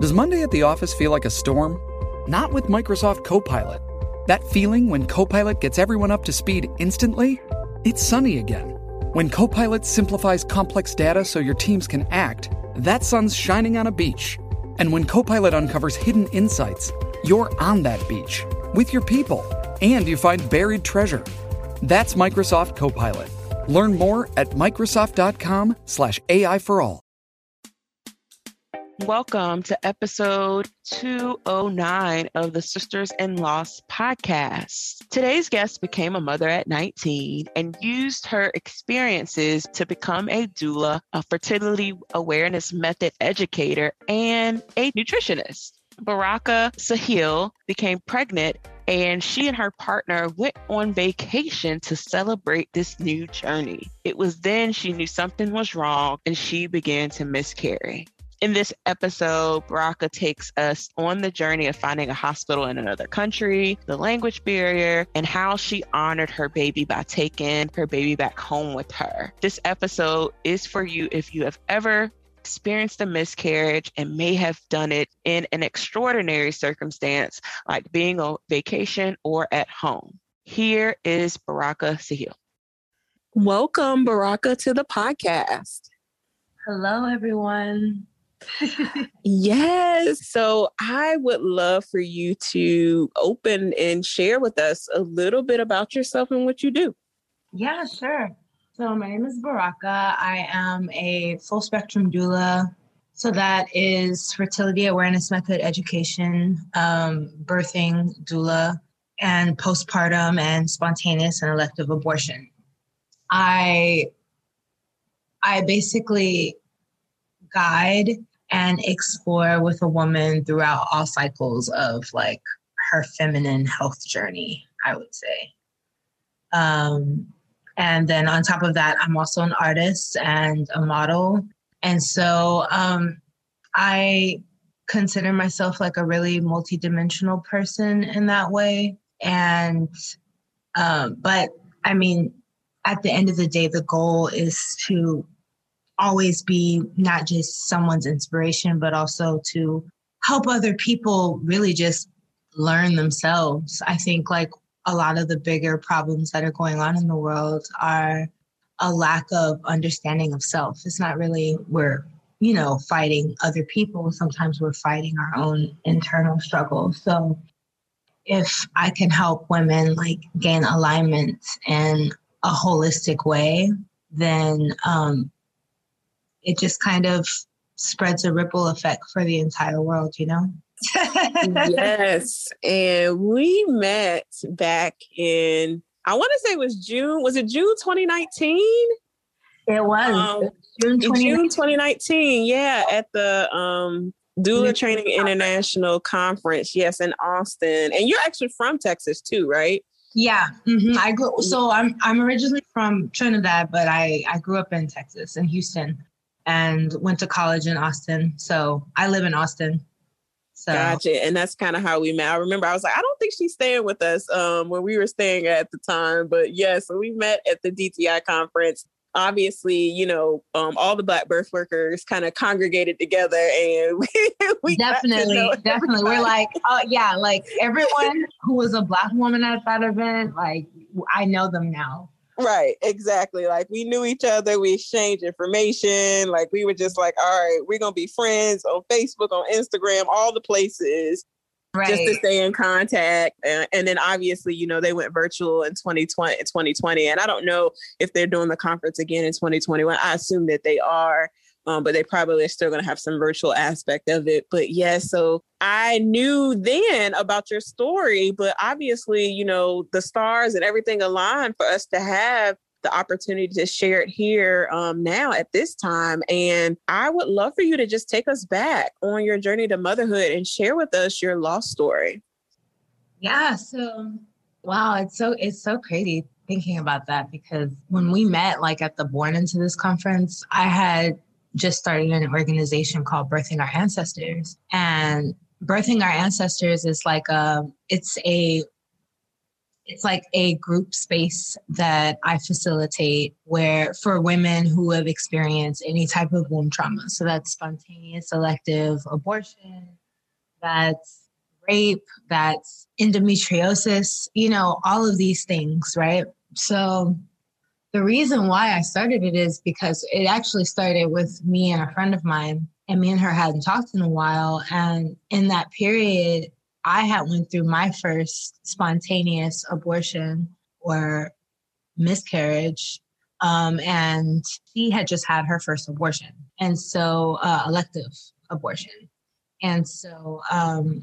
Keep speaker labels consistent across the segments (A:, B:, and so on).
A: Does Monday at the office feel like a storm? Not with Microsoft Copilot. That feeling when Copilot gets everyone up to speed instantly? It's sunny again. When Copilot simplifies complex data so your teams can act, that sun's shining on a beach. And when Copilot uncovers hidden insights, you're on that beach with your people and you find buried treasure. That's Microsoft Copilot. Learn more at Microsoft.com/slash AI for all.
B: Welcome to episode 209 of the Sisters in Loss podcast. Today's guest became a mother at 19 and used her experiences to become a doula, a fertility awareness method educator, and a nutritionist. Baraka Sahil became pregnant and she and her partner went on vacation to celebrate this new journey. It was then she knew something was wrong and she began to miscarry. In this episode, Baraka takes us on the journey of finding a hospital in another country, the language barrier, and how she honored her baby by taking her baby back home with her. This episode is for you if you have ever experienced a miscarriage and may have done it in an extraordinary circumstance like being on vacation or at home. Here is Baraka Sahil. Welcome, Baraka, to the podcast.
C: Hello, everyone
B: yes. So I would love for you to open and share with us a little bit about yourself and what you do.
C: Yeah, sure. So my name is Baraka. I am a full spectrum doula. So that is fertility awareness method education, um, birthing doula, and postpartum and spontaneous and elective abortion. I I basically guide and explore with a woman throughout all cycles of like her feminine health journey, I would say. Um, and then on top of that, I'm also an artist and a model. And so um, I consider myself like a really multidimensional person in that way. And, um, but I mean, at the end of the day, the goal is to always be not just someone's inspiration, but also to help other people really just learn themselves. I think like a lot of the bigger problems that are going on in the world are a lack of understanding of self. It's not really we're, you know, fighting other people. Sometimes we're fighting our own internal struggles. So if I can help women like gain alignment in a holistic way, then um, it just kind of spreads a ripple effect for the entire world, you know?
B: yes. And we met back in, I want to say it was June, was it June 2019?
C: It was. Um, June, 2019.
B: June 2019. Yeah, at the um, Doula Training International Conference. Yes, in Austin. And you're actually from Texas too, right?
C: Yeah, mm-hmm. I grew. So I'm I'm originally from Trinidad, but I I grew up in Texas, in Houston and went to college in Austin. So I live in Austin.
B: So. Gotcha. And that's kind of how we met. I remember I was like, I don't think she's staying with us um, when we were staying at the time. But yeah, so we met at the DTI conference. Obviously, you know, um, all the Black birth workers kind of congregated together and we,
C: we definitely, definitely. We're like, oh, yeah, like everyone who was a Black woman at that event, like I know them now.
B: Right, exactly. Like we knew each other, we exchanged information. Like we were just like, all right, we're gonna be friends on Facebook, on Instagram, all the places. Right. Just to stay in contact. And, and, then obviously, you know, they went virtual in 2020, 2020. And I don't know if they're doing the conference again in 2021. I assume that they are um, but they probably are still going to have some virtual aspect of it. But yeah, so I knew then about your story, but obviously, you know, the stars and everything aligned for us to have the opportunity to share it here um, now at this time. And I would love for you to just take us back on your journey to motherhood and share with us your lost story.
C: Yeah. So, wow, it's so it's so crazy thinking about that because when we met, like at the Born into this conference, I had just started an organization called Birthing Our Ancestors. And Birthing Our Ancestors is like a, it's a it's like a group space that I facilitate where for women who have experienced any type of womb trauma. So that's spontaneous elective abortion, that's rape, that's endometriosis, you know, all of these things, right? So the reason why I started it is because it actually started with me and a friend of mine, and me and her hadn't talked in a while. And in that period, I had went through my first spontaneous abortion or miscarriage, um, and she had just had her first abortion, and so uh, elective abortion, and so um,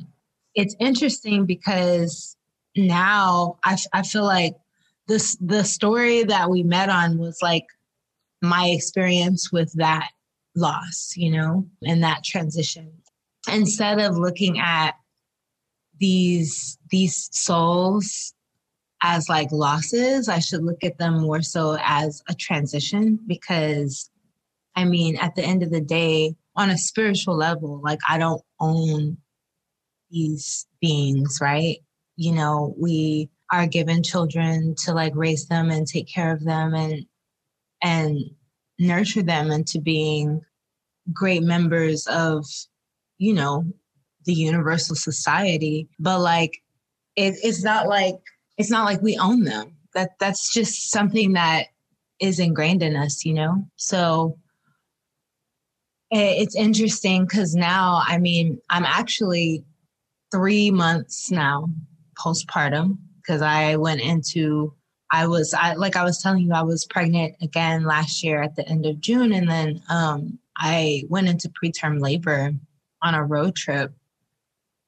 C: it's interesting because now I, I feel like this the story that we met on was like my experience with that loss, you know, and that transition. Instead of looking at these these souls as like losses, I should look at them more so as a transition because I mean, at the end of the day, on a spiritual level, like I don't own these beings, right? You know, we are given children to like raise them and take care of them and and nurture them into being great members of you know the universal society. But like it, it's not like it's not like we own them. That that's just something that is ingrained in us you know? So it's interesting because now i mean i'm actually three months now postpartum because I went into I was I like I was telling you I was pregnant again last year at the end of June and then um I went into preterm labor on a road trip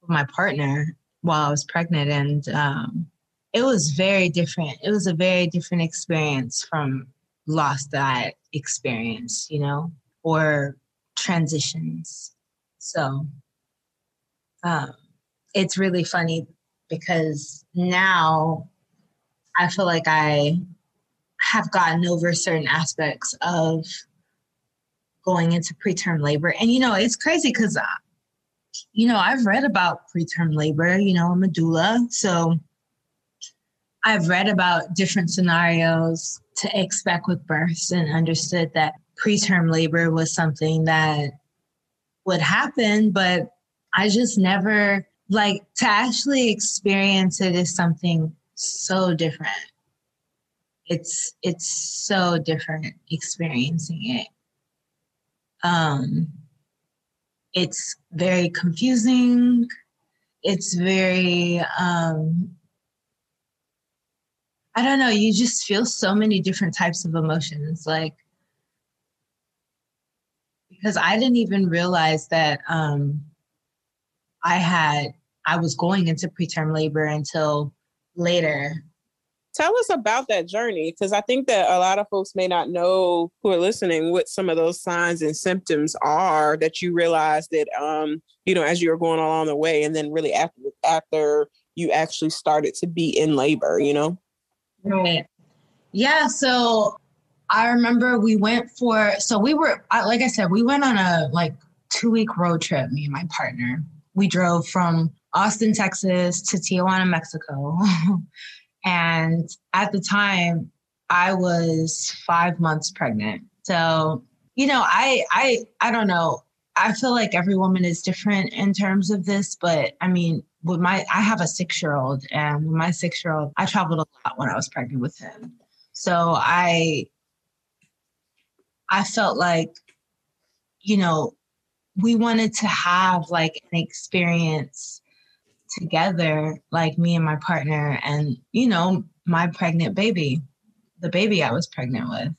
C: with my partner while I was pregnant and um it was very different. It was a very different experience from loss that experience, you know, or transitions. So um it's really funny because now I feel like I have gotten over certain aspects of going into preterm labor. And you know, it's crazy because, uh, you know, I've read about preterm labor, you know, I'm a doula. So I've read about different scenarios to expect with births and understood that preterm labor was something that would happen, but I just never like to actually experience it is something so different. It's it's so different experiencing it. Um it's very confusing. It's very um i don't know you just feel so many different types of emotions like because i didn't even realize that um i had I was going into preterm labor until later.
B: Tell us about that journey because I think that a lot of folks may not know who are listening what some of those signs and symptoms are that you realize that um you know as you were going along the way and then really after after you actually started to be in labor, you know?
C: Right. Yeah, so I remember we went for so we were like I said we went on a like 2 week road trip me and my partner. We drove from Austin, Texas to Tijuana, Mexico. and at the time, I was five months pregnant. So, you know, I I I don't know. I feel like every woman is different in terms of this, but I mean, with my I have a six year old, and with my six year old, I traveled a lot when I was pregnant with him. So I I felt like, you know, we wanted to have like an experience together, like me and my partner, and you know, my pregnant baby, the baby I was pregnant with.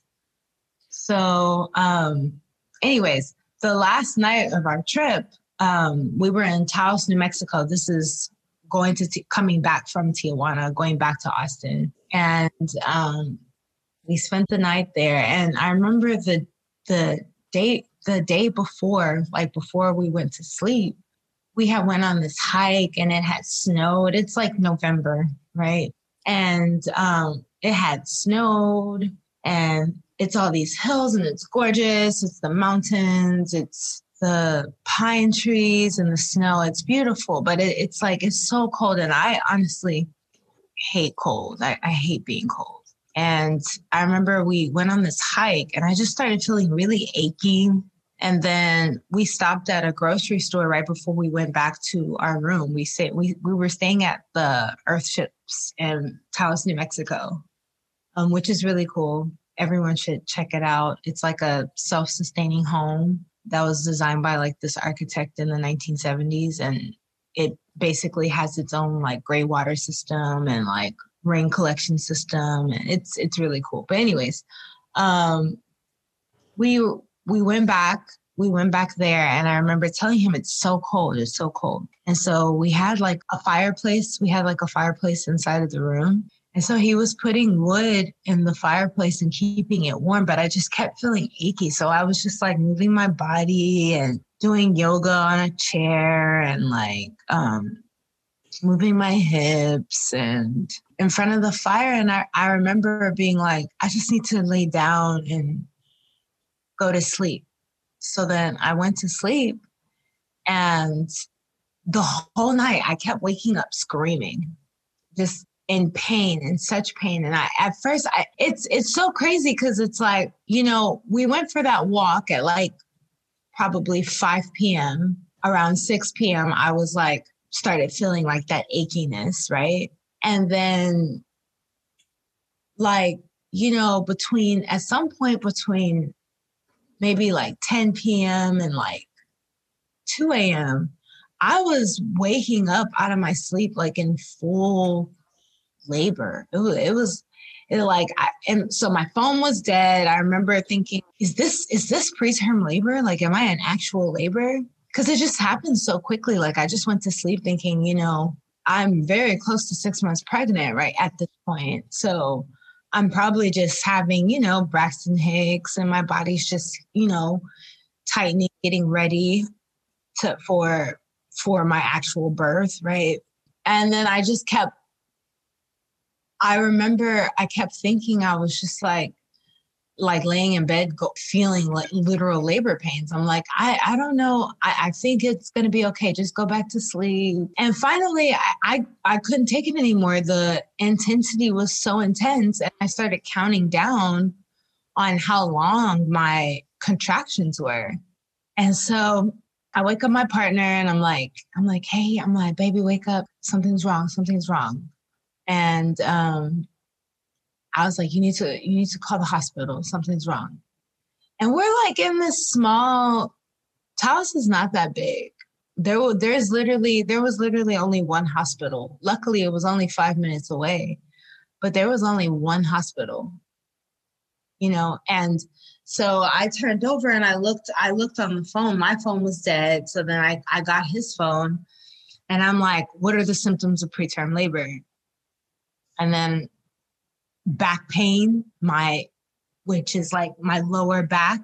C: So, um, anyways, the last night of our trip, um, we were in Taos, New Mexico. This is going to t- coming back from Tijuana, going back to Austin, and um, we spent the night there. And I remember the the date the day before, like before we went to sleep, we had went on this hike and it had snowed. It's like November, right? And um, it had snowed and it's all these hills and it's gorgeous. It's the mountains, it's the pine trees and the snow. It's beautiful, but it, it's like it's so cold. And I honestly, hate cold. I, I hate being cold. And I remember we went on this hike and I just started feeling really achy. And then we stopped at a grocery store right before we went back to our room. We stayed, we, we were staying at the Earthships in Taos, New Mexico, um, which is really cool. Everyone should check it out. It's like a self-sustaining home that was designed by like this architect in the 1970s and it basically has its own like gray water system and like rain collection system and it's it's really cool but anyways um we we went back we went back there and i remember telling him it's so cold it's so cold. And so we had like a fireplace we had like a fireplace inside of the room. And so he was putting wood in the fireplace and keeping it warm but i just kept feeling achy. So i was just like moving my body and doing yoga on a chair and like um moving my hips and in front of the fire. And I, I remember being like, I just need to lay down and go to sleep. So then I went to sleep and the whole night I kept waking up screaming, just in pain, in such pain. And I at first I it's it's so crazy because it's like, you know, we went for that walk at like probably 5 p.m. Around 6 p.m. I was like, started feeling like that achiness, right? And then, like, you know, between at some point between maybe like 10 p.m. and like 2 a.m., I was waking up out of my sleep like in full labor. It was, it was it like I, and so my phone was dead. I remember thinking, is this is this preterm labor? Like, am I in actual labor? because it just happened so quickly. Like I just went to sleep thinking, you know, I'm very close to six months pregnant right at this point. So I'm probably just having, you know, Braxton Hicks and my body's just, you know, tightening, getting ready to for for my actual birth, right? And then I just kept I remember I kept thinking I was just like like laying in bed go, feeling like literal labor pains. I'm like i, I don't know. I, I think it's going to be okay. Just go back to sleep. And finally I, I i couldn't take it anymore. The intensity was so intense and i started counting down on how long my contractions were. And so i wake up my partner and i'm like i'm like hey i'm like baby wake up. Something's wrong. Something's wrong. And um I was like, you need to you need to call the hospital. Something's wrong. And we're like in this small Taos is not that big. There there's literally there was literally only one hospital. Luckily it was only 5 minutes away. But there was only one hospital. You know, and so I turned over and I looked I looked on the phone. My phone was dead. So then I I got his phone and I'm like, what are the symptoms of preterm labor? And then back pain, my which is like my lower back.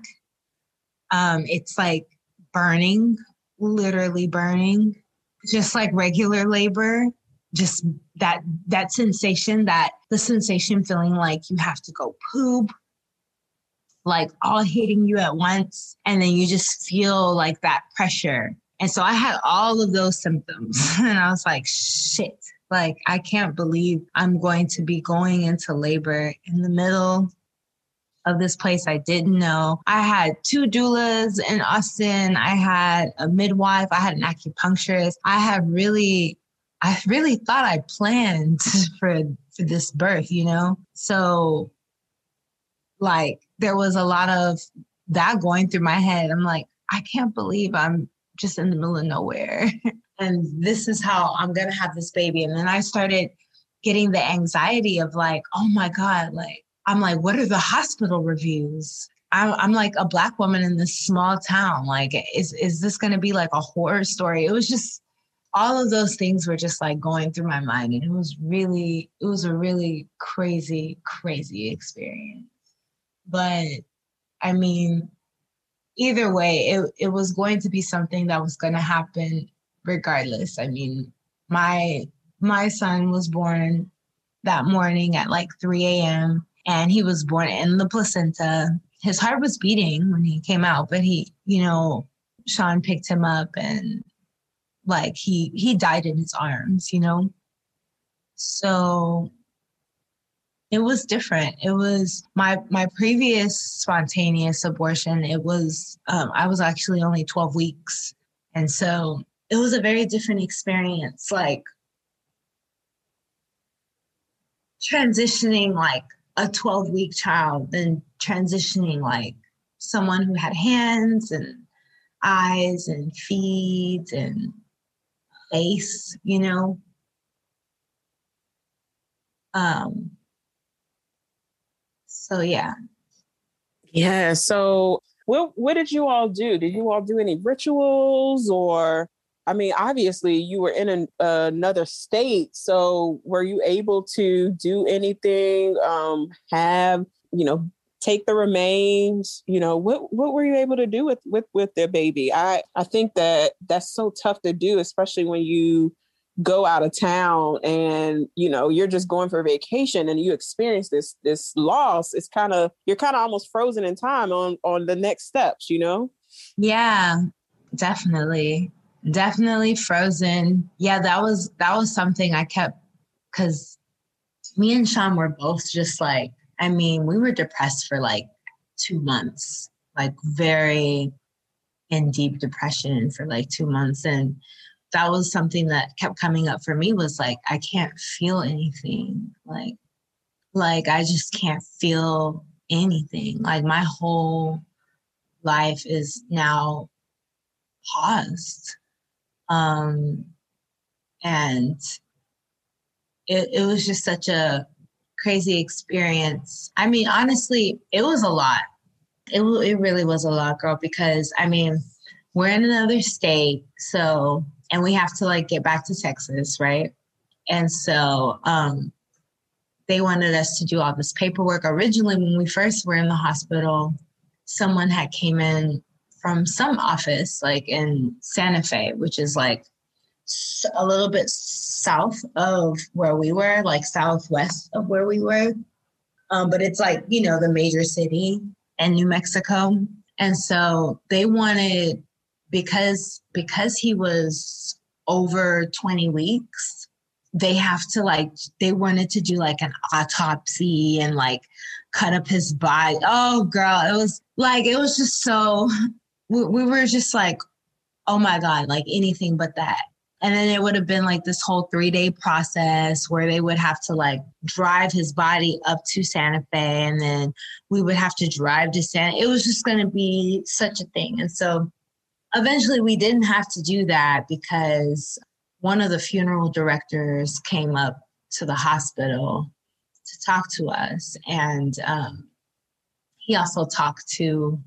C: Um, it's like burning, literally burning, just like regular labor. Just that that sensation, that the sensation feeling like you have to go poop, like all hitting you at once, and then you just feel like that pressure. And so I had all of those symptoms, and I was like, shit like, I can't believe I'm going to be going into labor in the middle of this place I didn't know. I had two doulas in Austin. I had a midwife. I had an acupuncturist. I had really, I really thought I planned for for this birth, you know. So, like, there was a lot of that going through my head. I'm like, I can't believe I'm just in the middle of nowhere. and this is how I'm going to have this baby. And then I started getting the anxiety of like, oh my God, like, I'm like, what are the hospital reviews? I'm, I'm like a black woman in this small town. Like, is, is this going to be like a horror story? It was just, all of those things were just like going through my mind. And it was really, it was a really crazy, crazy experience. But I mean, either way, it, it was going to be something that was going to happen regardless. I mean, my my son was born that morning at like 3 a.m. and he was born in the placenta. His heart was beating when he came out, but he, you know, Sean picked him up and like he he died in his arms, you know. So it was different. It was my my previous spontaneous abortion. It was um, I was actually only 12 weeks, and so it was a very different experience. Like transitioning like a 12 week child, then transitioning like someone who had hands and eyes and feet and face, you know. Um, so yeah.
B: Yeah. So what what did you all do? Did you all do any rituals or I mean, obviously you were in an, uh, another state, so were you able to do anything? Um, have you know take the remains? You know what what were you able to do with with with their baby? I I think that that's so tough to do, especially when you go out of town and you know you're just going for vacation and you experience this this loss it's kind of you're kind of almost frozen in time on on the next steps you know
C: yeah definitely definitely frozen yeah that was that was something i kept because me and sean were both just like i mean we were depressed for like two months like very in deep depression for like two months and that was something that kept coming up for me was like I can't feel anything. Like like I just can't feel anything. Like my whole life is now paused. Um and it, it was just such a crazy experience. I mean, honestly, it was a lot. It, it really was a lot, girl, because I mean, we're in another state. So and we have to like get back to Texas, right? And so um, they wanted us to do all this paperwork. Originally, when we first were in the hospital, someone had came in from some office like in Santa Fe, which is like a little bit south of where we were, like southwest of where we were. Um, but it's like, you know, the major city in New Mexico. And so they wanted because because he was over 20 weeks they have to like they wanted to do like an autopsy and like cut up his body oh girl it was like it was just so we, we were just like oh my god like anything but that and then it would have been like this whole three day process where they would have to like drive his body up to Santa Fe and then we would have to drive to Santa. It was just going to be such a thing. And so eventually we didn't have to do that because one of the funeral directors came up to the hospital to talk to us and um, he also talked to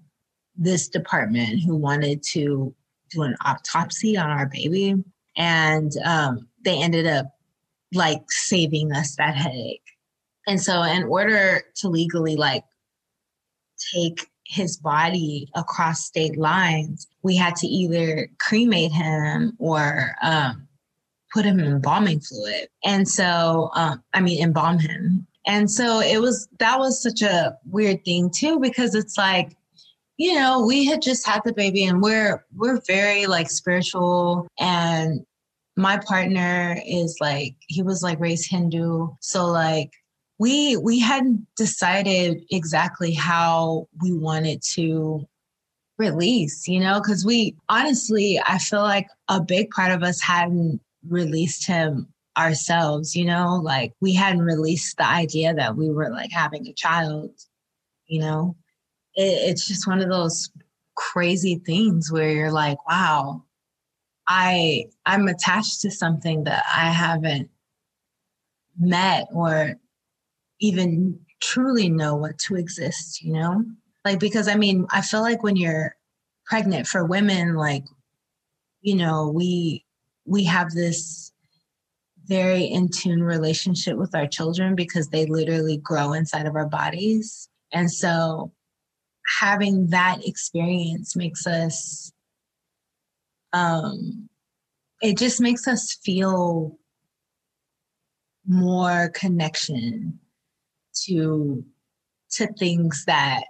C: this department who wanted to do an autopsy on our baby and um, they ended up like saving us that headache and so in order to legally like take his body across state lines, we had to either cremate him or um, put him in embalming fluid. And so, um, I mean, embalm him. And so it was, that was such a weird thing too, because it's like, you know, we had just had the baby and we're, we're very like spiritual and my partner is like, he was like raised Hindu. So like, we we hadn't decided exactly how we wanted to release you know because we honestly i feel like a big part of us hadn't released him ourselves you know like we hadn't released the idea that we were like having a child you know it, it's just one of those crazy things where you're like wow i i'm attached to something that i haven't met or even truly know what to exist, you know? Like, because I mean, I feel like when you're pregnant for women, like, you know, we, we have this very in tune relationship with our children because they literally grow inside of our bodies. And so having that experience makes us, um, it just makes us feel more connection to to things that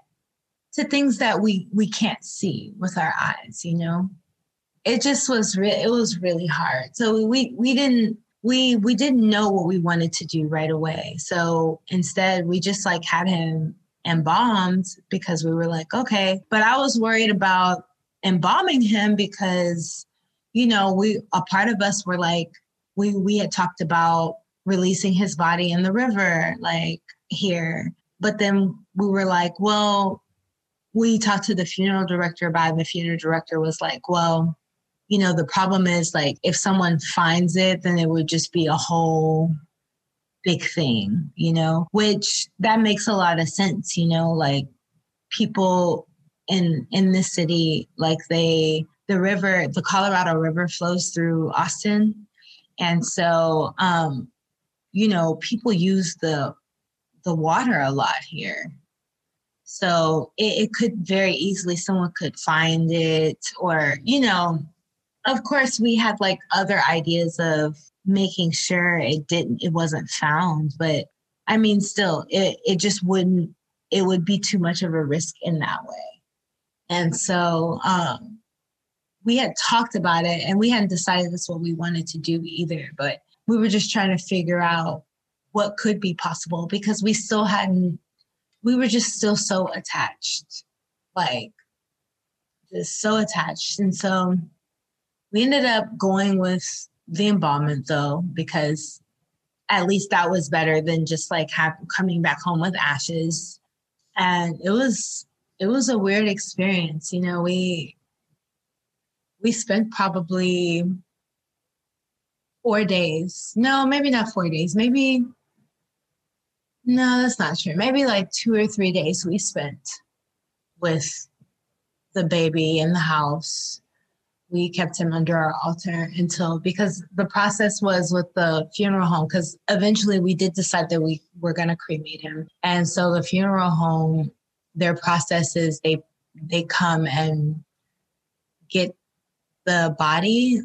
C: to things that we we can't see with our eyes you know it just was re- it was really hard so we we didn't we we didn't know what we wanted to do right away. So instead we just like had him embalmed because we were like, okay. But I was worried about embalming him because, you know, we a part of us were like, we we had talked about releasing his body in the river, like here. But then we were like, well, we talked to the funeral director about it, the funeral director was like, well, you know, the problem is like if someone finds it, then it would just be a whole big thing, you know, which that makes a lot of sense, you know, like people in in this city, like they the river, the Colorado River flows through Austin. And so um, you know, people use the the water a lot here. So it, it could very easily someone could find it or, you know, of course we had like other ideas of making sure it didn't it wasn't found but i mean still it, it just wouldn't it would be too much of a risk in that way. And so um we had talked about it and we hadn't decided that's what we wanted to do either but we were just trying to figure out what could be possible because we still hadn't we were just still so attached like just so attached. And so we ended up going with the embalmment though, because at least that was better than just like have, coming back home with ashes. And it was it was a weird experience. You know, we we spent probably four days. No, maybe not four days. Maybe no, that's not true. Maybe like two or three days we spent with the baby in the house we kept him under our altar until because the process was with the funeral home because eventually we did decide that we were going to cremate him. And so the funeral home their process is they they come and get the body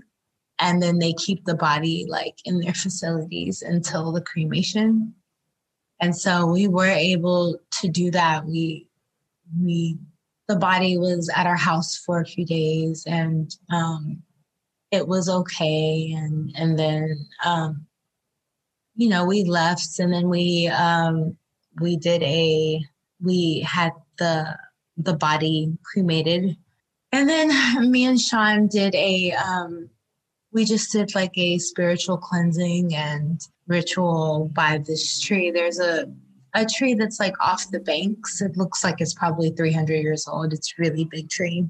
C: and then they keep the body like in their facilities until the cremation. And so we were able to do that. We we the body was at our house for a few days and um, it was okay. And and then um, you know we left and then we um, we did a we had the the body cremated. And then me and sean did a um, we just did like a spiritual cleansing and ritual by this tree. There's a a tree that's like off the banks. It looks like it's probably 300 years old. It's really big tree.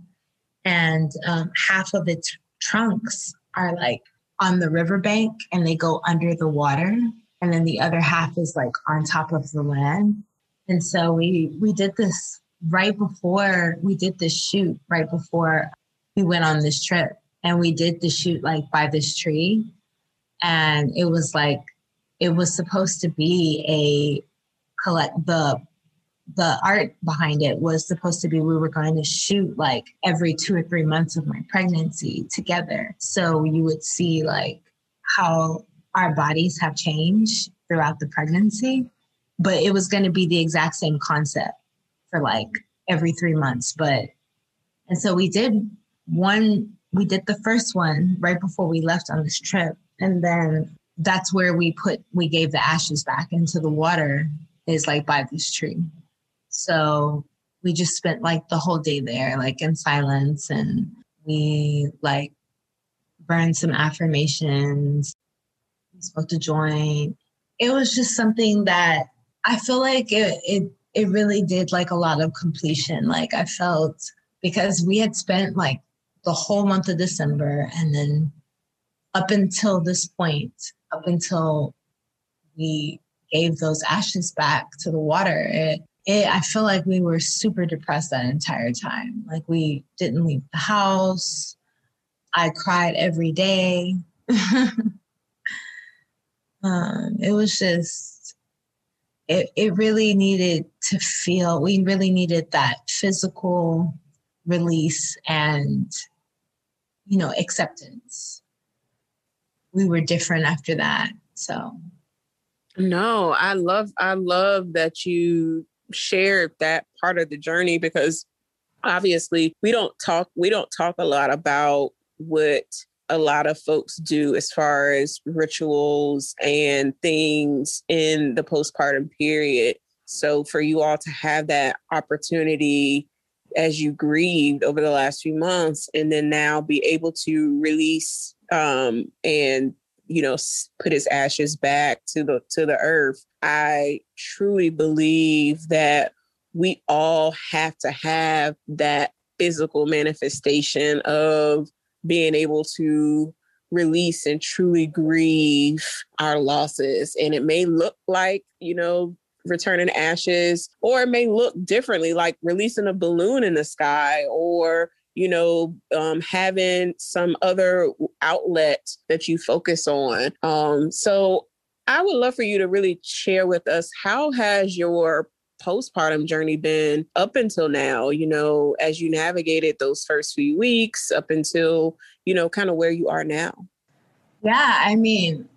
C: And um, half of its trunks are like on the riverbank and they go under the water. And then the other half is like on top of the land. And so we we did this right before we did this shoot, right before we went on this trip. And we did the shoot like by this tree. And it was like it was supposed to be a collect the the art behind it was supposed to be we were going to shoot like every two or three months of my pregnancy together. So you would see like how our bodies have changed throughout the pregnancy. But it was going to be the exact same concept for like every three months. But, and so we did one, we did the first one right before we left on this trip. And then that's where we put, we gave the ashes back into the water is like by this tree. So we just spent like the whole day there, like in silence, and we like burned some affirmations, we smoked a joint. It was just something that I feel like it, it it really did like a lot of completion. Like I felt because we had spent like the whole month of December and then up until this point, up until we gave those ashes back to the water, it, it, I feel like we were super depressed that entire time. Like we didn't leave the house. I cried every day. um, it was just, it, it really needed to feel, we really needed that physical release and, you know, acceptance. We were different after that. So
B: no, I love I love that you shared that part of the journey because obviously we don't talk we don't talk a lot about what a lot of folks do as far as rituals and things in the postpartum period. So for you all to have that opportunity as you grieved over the last few months and then now be able to release um, and you know put his ashes back to the to the earth i truly believe that we all have to have that physical manifestation of being able to release and truly grieve our losses. And it may look like you know returning ashes or it may look differently like releasing a balloon in the sky or you know, um, having some other outlet that you focus on. Um, so I would love for you to really share with us how has your postpartum journey been up until now, you know, as you navigated those first few weeks up until, you know, kind of where you are now?
C: Yeah, I mean,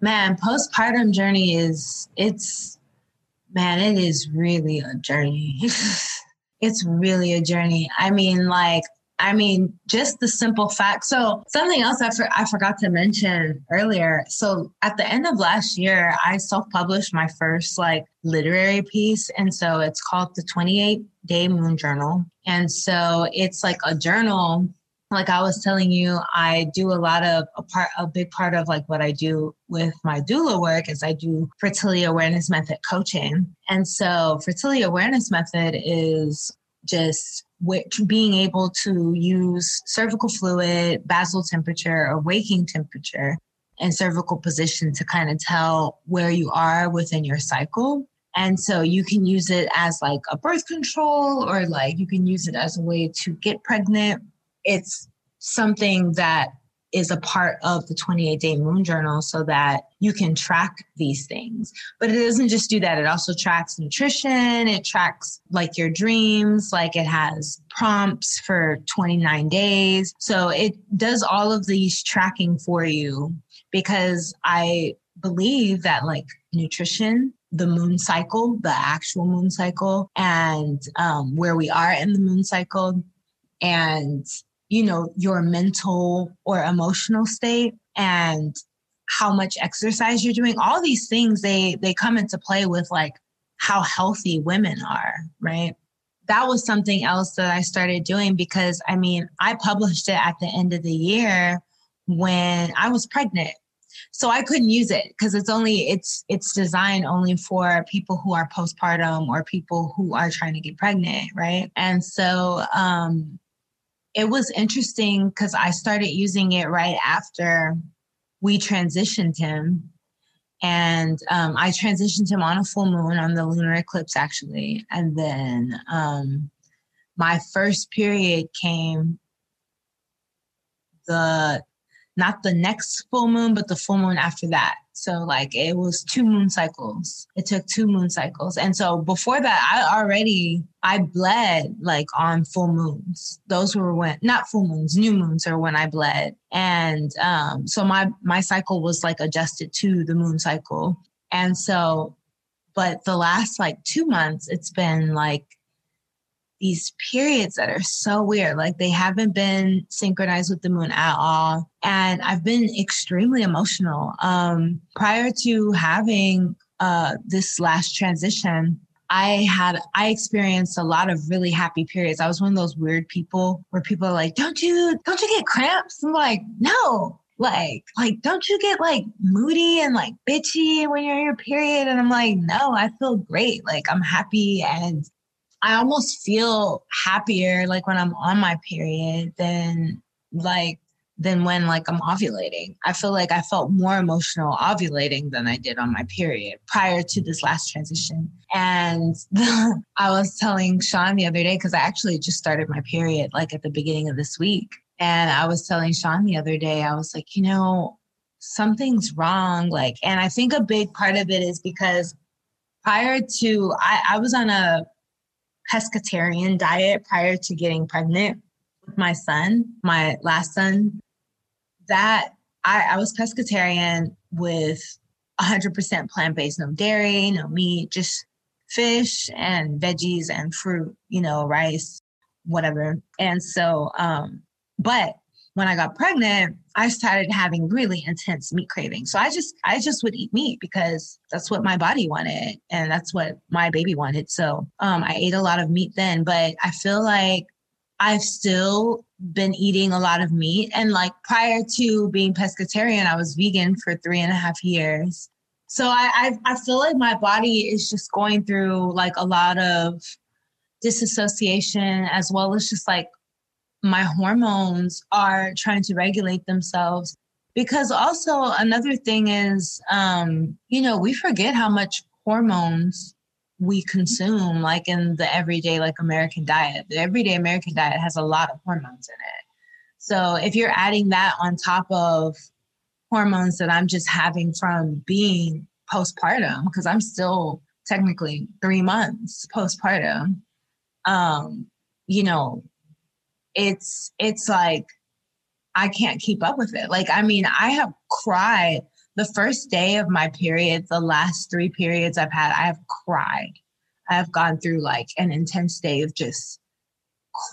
C: man, postpartum journey is, it's, man, it is really a journey. it's really a journey. I mean, like, I mean, just the simple fact. So, something else I, for, I forgot to mention earlier. So, at the end of last year, I self published my first like literary piece. And so, it's called the 28 Day Moon Journal. And so, it's like a journal like I was telling you, I do a lot of a part, a big part of like what I do with my doula work is I do fertility awareness method coaching. And so fertility awareness method is just which being able to use cervical fluid, basal temperature, or waking temperature and cervical position to kind of tell where you are within your cycle. And so you can use it as like a birth control or like you can use it as a way to get pregnant it's something that is a part of the 28 day moon journal so that you can track these things. But it doesn't just do that, it also tracks nutrition, it tracks like your dreams, like it has prompts for 29 days. So it does all of these tracking for you because I believe that like nutrition the moon cycle, the actual moon cycle, and um, where we are in the moon cycle, and you know your mental or emotional state and how much exercise you're doing all these things they they come into play with like how healthy women are right? That was something else that i started doing because i mean i published it at the end of the year when i was pregnant. So i couldn't use it because it's only it's it's designed only for people who are postpartum or people who are trying to get pregnant right? And so um it was interesting because I started using it right after we transitioned him. And um, I transitioned him on a full moon on the lunar eclipse, actually. And then um, my first period came the not the next full moon, but the full moon after that. So like it was two moon cycles. It took two moon cycles. And so before that, I already I bled like on full moons. Those were when not full moons, new moons are when I bled. And um, so my my cycle was like adjusted to the moon cycle. And so, but the last like two months, it's been like these periods that are so weird. Like they haven't been synchronized with the moon at all. And I've been extremely emotional. Um, prior to having uh, this last transition, I had I experienced a lot of really happy periods. I was one of those weird people where people are like, "Don't you don't you get cramps?" I'm like, "No." Like, like, don't you get like moody and like bitchy when you're in your period? And I'm like, no, I feel great. Like, I'm happy and I almost feel happier like when I'm on my period than like than when like I'm ovulating. I feel like I felt more emotional ovulating than I did on my period prior to this last transition. And I was telling Sean the other day because I actually just started my period like at the beginning of this week. And I was telling Sean the other day, I was like, you know, something's wrong. Like, and I think a big part of it is because prior to I, I was on a pescatarian diet prior to getting pregnant with my son, my last son, that I, I was pescatarian with 100% plant based, no dairy, no meat, just fish and veggies and fruit, you know, rice, whatever. And so, um, but when I got pregnant, I started having really intense meat cravings. So I just I just would eat meat because that's what my body wanted and that's what my baby wanted. So um, I ate a lot of meat then, but I feel like I've still been eating a lot of meat. And like prior to being pescatarian, I was vegan for three and a half years. So I, I, I feel like my body is just going through like a lot of disassociation as well as just like my hormones are trying to regulate themselves. Because also another thing is um you know we forget how much hormones we consume like in the everyday like american diet. The everyday american diet has a lot of hormones in it. So if you're adding that on top of hormones that i'm just having from being postpartum because i'm still technically three months postpartum um you know it's it's like I can't keep up with it. Like I mean, I have cried the first day of my period, the last three periods I've had, I have cried. I have gone through like an intense day of just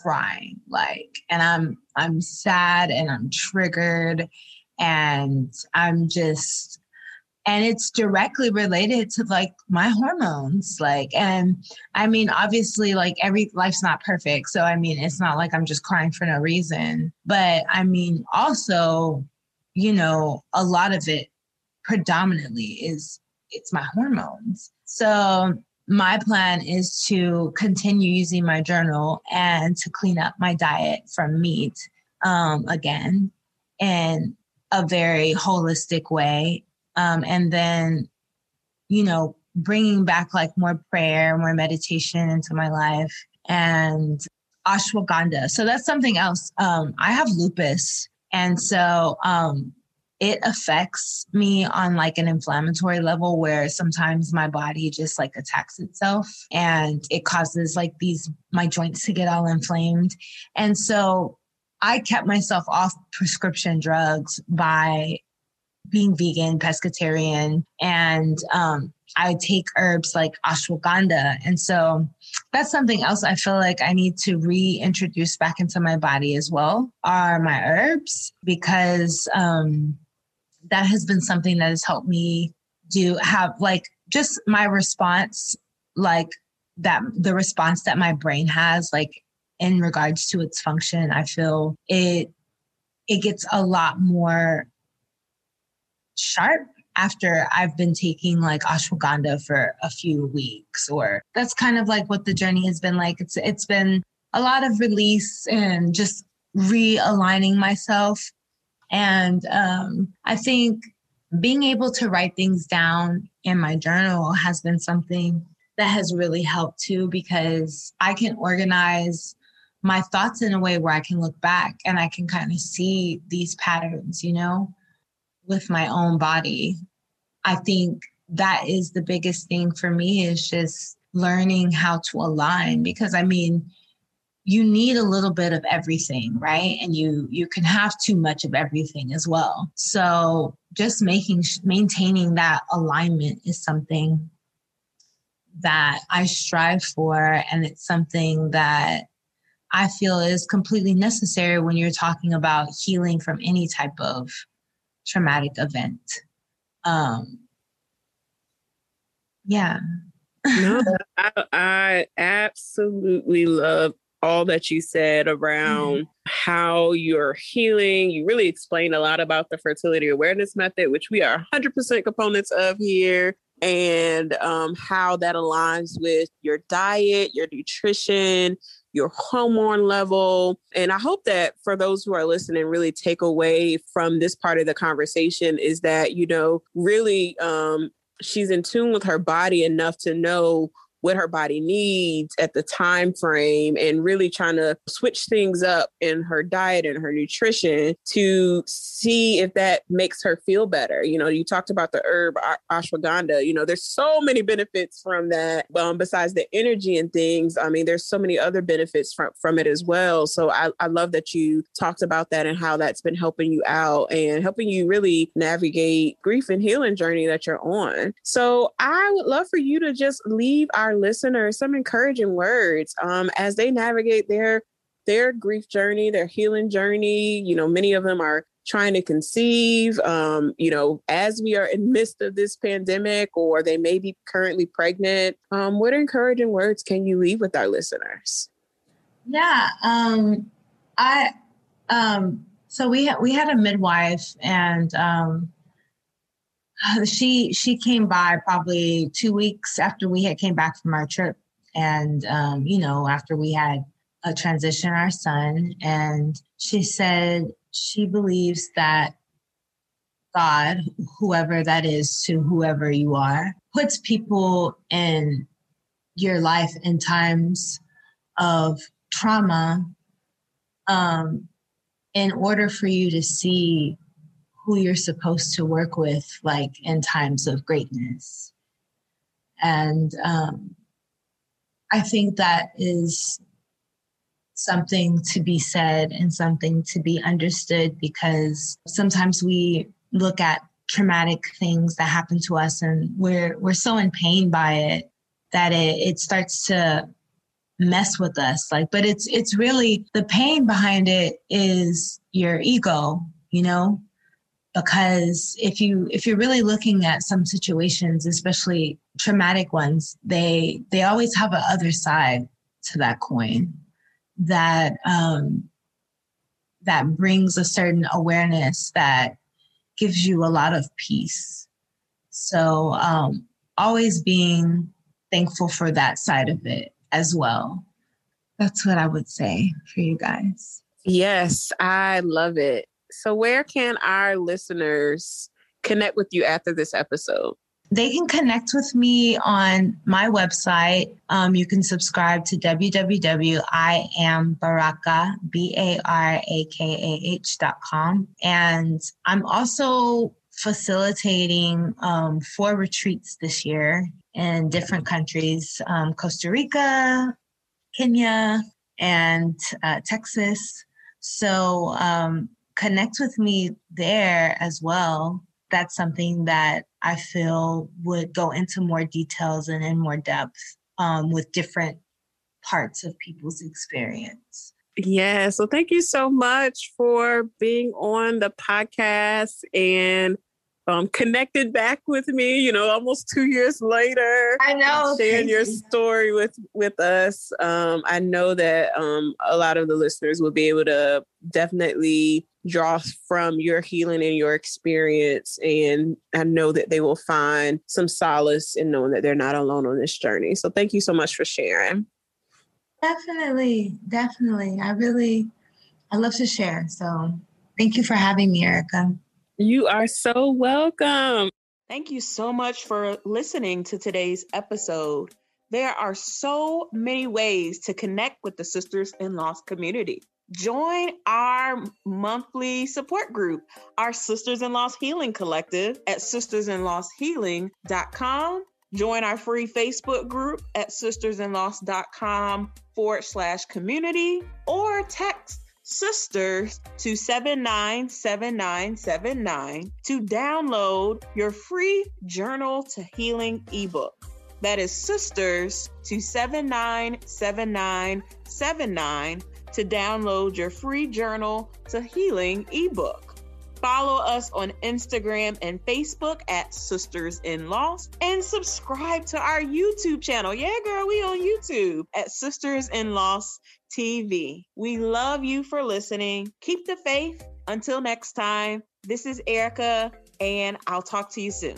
C: crying like and I'm I'm sad and I'm triggered and I'm just and it's directly related to like my hormones like and i mean obviously like every life's not perfect so i mean it's not like i'm just crying for no reason but i mean also you know a lot of it predominantly is it's my hormones. So my plan is to continue using my journal and to clean up my diet from meat um, again in a very holistic way um, and then you know bringing back like more prayer more meditation into my life and ashwagandha. So that's something else. Um, i have lupus. And so um, it affects me on like an inflammatory level where sometimes my body just like attacks itself and it causes like these my joints to get all inflamed. And so i kept myself off prescription drugs by being vegan, pescatarian, and um, I take herbs like ashwagandha. And so that's something else I feel like I need to reintroduce back into my body as well are my herbs because um, that has been something that has helped me do have like just my response, like that the response that my brain has, like in regards to its function. I feel it it gets a lot more sharp after I've been taking like ashwagandha for a few weeks or that's kind of like what the journey has been like it's it's been a lot of release and just realigning myself and um, I think being able to write things down in my journal has been something that has really helped too because I can organize my thoughts in a way where I can look back and I can kind of see these patterns, you know? With my own body. I think that is the biggest thing for me is just learning how to align because I mean, you need a little bit of everything right and you you can have too much of everything as well so just making maintaining that alignment is something that i strive for and it's something that i feel is completely necessary when you're talking about healing from any type of traumatic event. Um, yeah.
B: no, I, I absolutely love all that you said around mm-hmm. how you're healing. You really explained a lot about the fertility awareness method, which we are 100% components of here, and um, how that aligns with your diet, your nutrition, your hormone level. And I hope that for those who are listening, really take away from this part of the conversation is that, you know, really um, she's in tune with her body enough to know what her body needs at the time frame and really trying to switch things up in her diet and her nutrition to see if that makes her feel better. You know, you talked about the herb ashwagandha, you know, there's so many benefits from that. Um, besides the energy and things, I mean, there's so many other benefits from, from it as well. So I, I love that you talked about that and how that's been helping you out and helping you really navigate grief and healing journey that you're on. So I would love for you to just leave our our listeners some encouraging words um, as they navigate their their grief journey, their healing journey. You know, many of them are trying to conceive, um, you know, as we are in midst of this pandemic, or they may be currently pregnant. Um, what encouraging words can you leave with our listeners?
C: Yeah, um, I um, so we had we had a midwife, and um, she she came by probably two weeks after we had came back from our trip, and um, you know after we had a transition our son, and she said she believes that God, whoever that is to whoever you are, puts people in your life in times of trauma um, in order for you to see who you're supposed to work with, like in times of greatness. And um, I think that is something to be said and something to be understood because sometimes we look at traumatic things that happen to us and we're we're so in pain by it that it, it starts to mess with us like but it's it's really the pain behind it is your ego you know because if you if you're really looking at some situations especially traumatic ones they they always have a other side to that coin that um, that brings a certain awareness that gives you a lot of peace. So um, always being thankful for that side of it as well. That's what I would say for you guys.
B: Yes, I love it. So, where can our listeners connect with you after this episode?
C: They can connect with me on my website. Um, you can subscribe to www.iambaraka. And I'm also facilitating um, four retreats this year in different countries, um, Costa Rica, Kenya, and uh, Texas. So um, connect with me there as well that's something that I feel would go into more details and in more depth um, with different parts of people's experience.
B: Yeah. So thank you so much for being on the podcast and um, connected back with me, you know, almost two years later.
C: I know.
B: Sharing your story with with us. Um, I know that um, a lot of the listeners will be able to definitely draw from your healing and your experience. And I know that they will find some solace in knowing that they're not alone on this journey. So thank you so much for sharing.
C: Definitely. Definitely. I really, I love to share. So thank you for having me, Erica.
B: You are so welcome.
D: Thank you so much for listening to today's episode. There are so many ways to connect with the Sisters in Loss community. Join our monthly support group, our Sisters in Loss Healing Collective at sistersinlosshealing.com. Join our free Facebook group at sistersinloss.com forward slash community or text sisters to 797979 to download your free journal to healing ebook. That is sisters to 797979 to download your free journal to healing ebook. Follow us on Instagram and Facebook at Sisters in Loss and subscribe to our YouTube channel. Yeah, girl, we on YouTube at Sisters in Loss TV. We love you for listening. Keep the faith. Until next time, this is Erica, and I'll talk to you soon.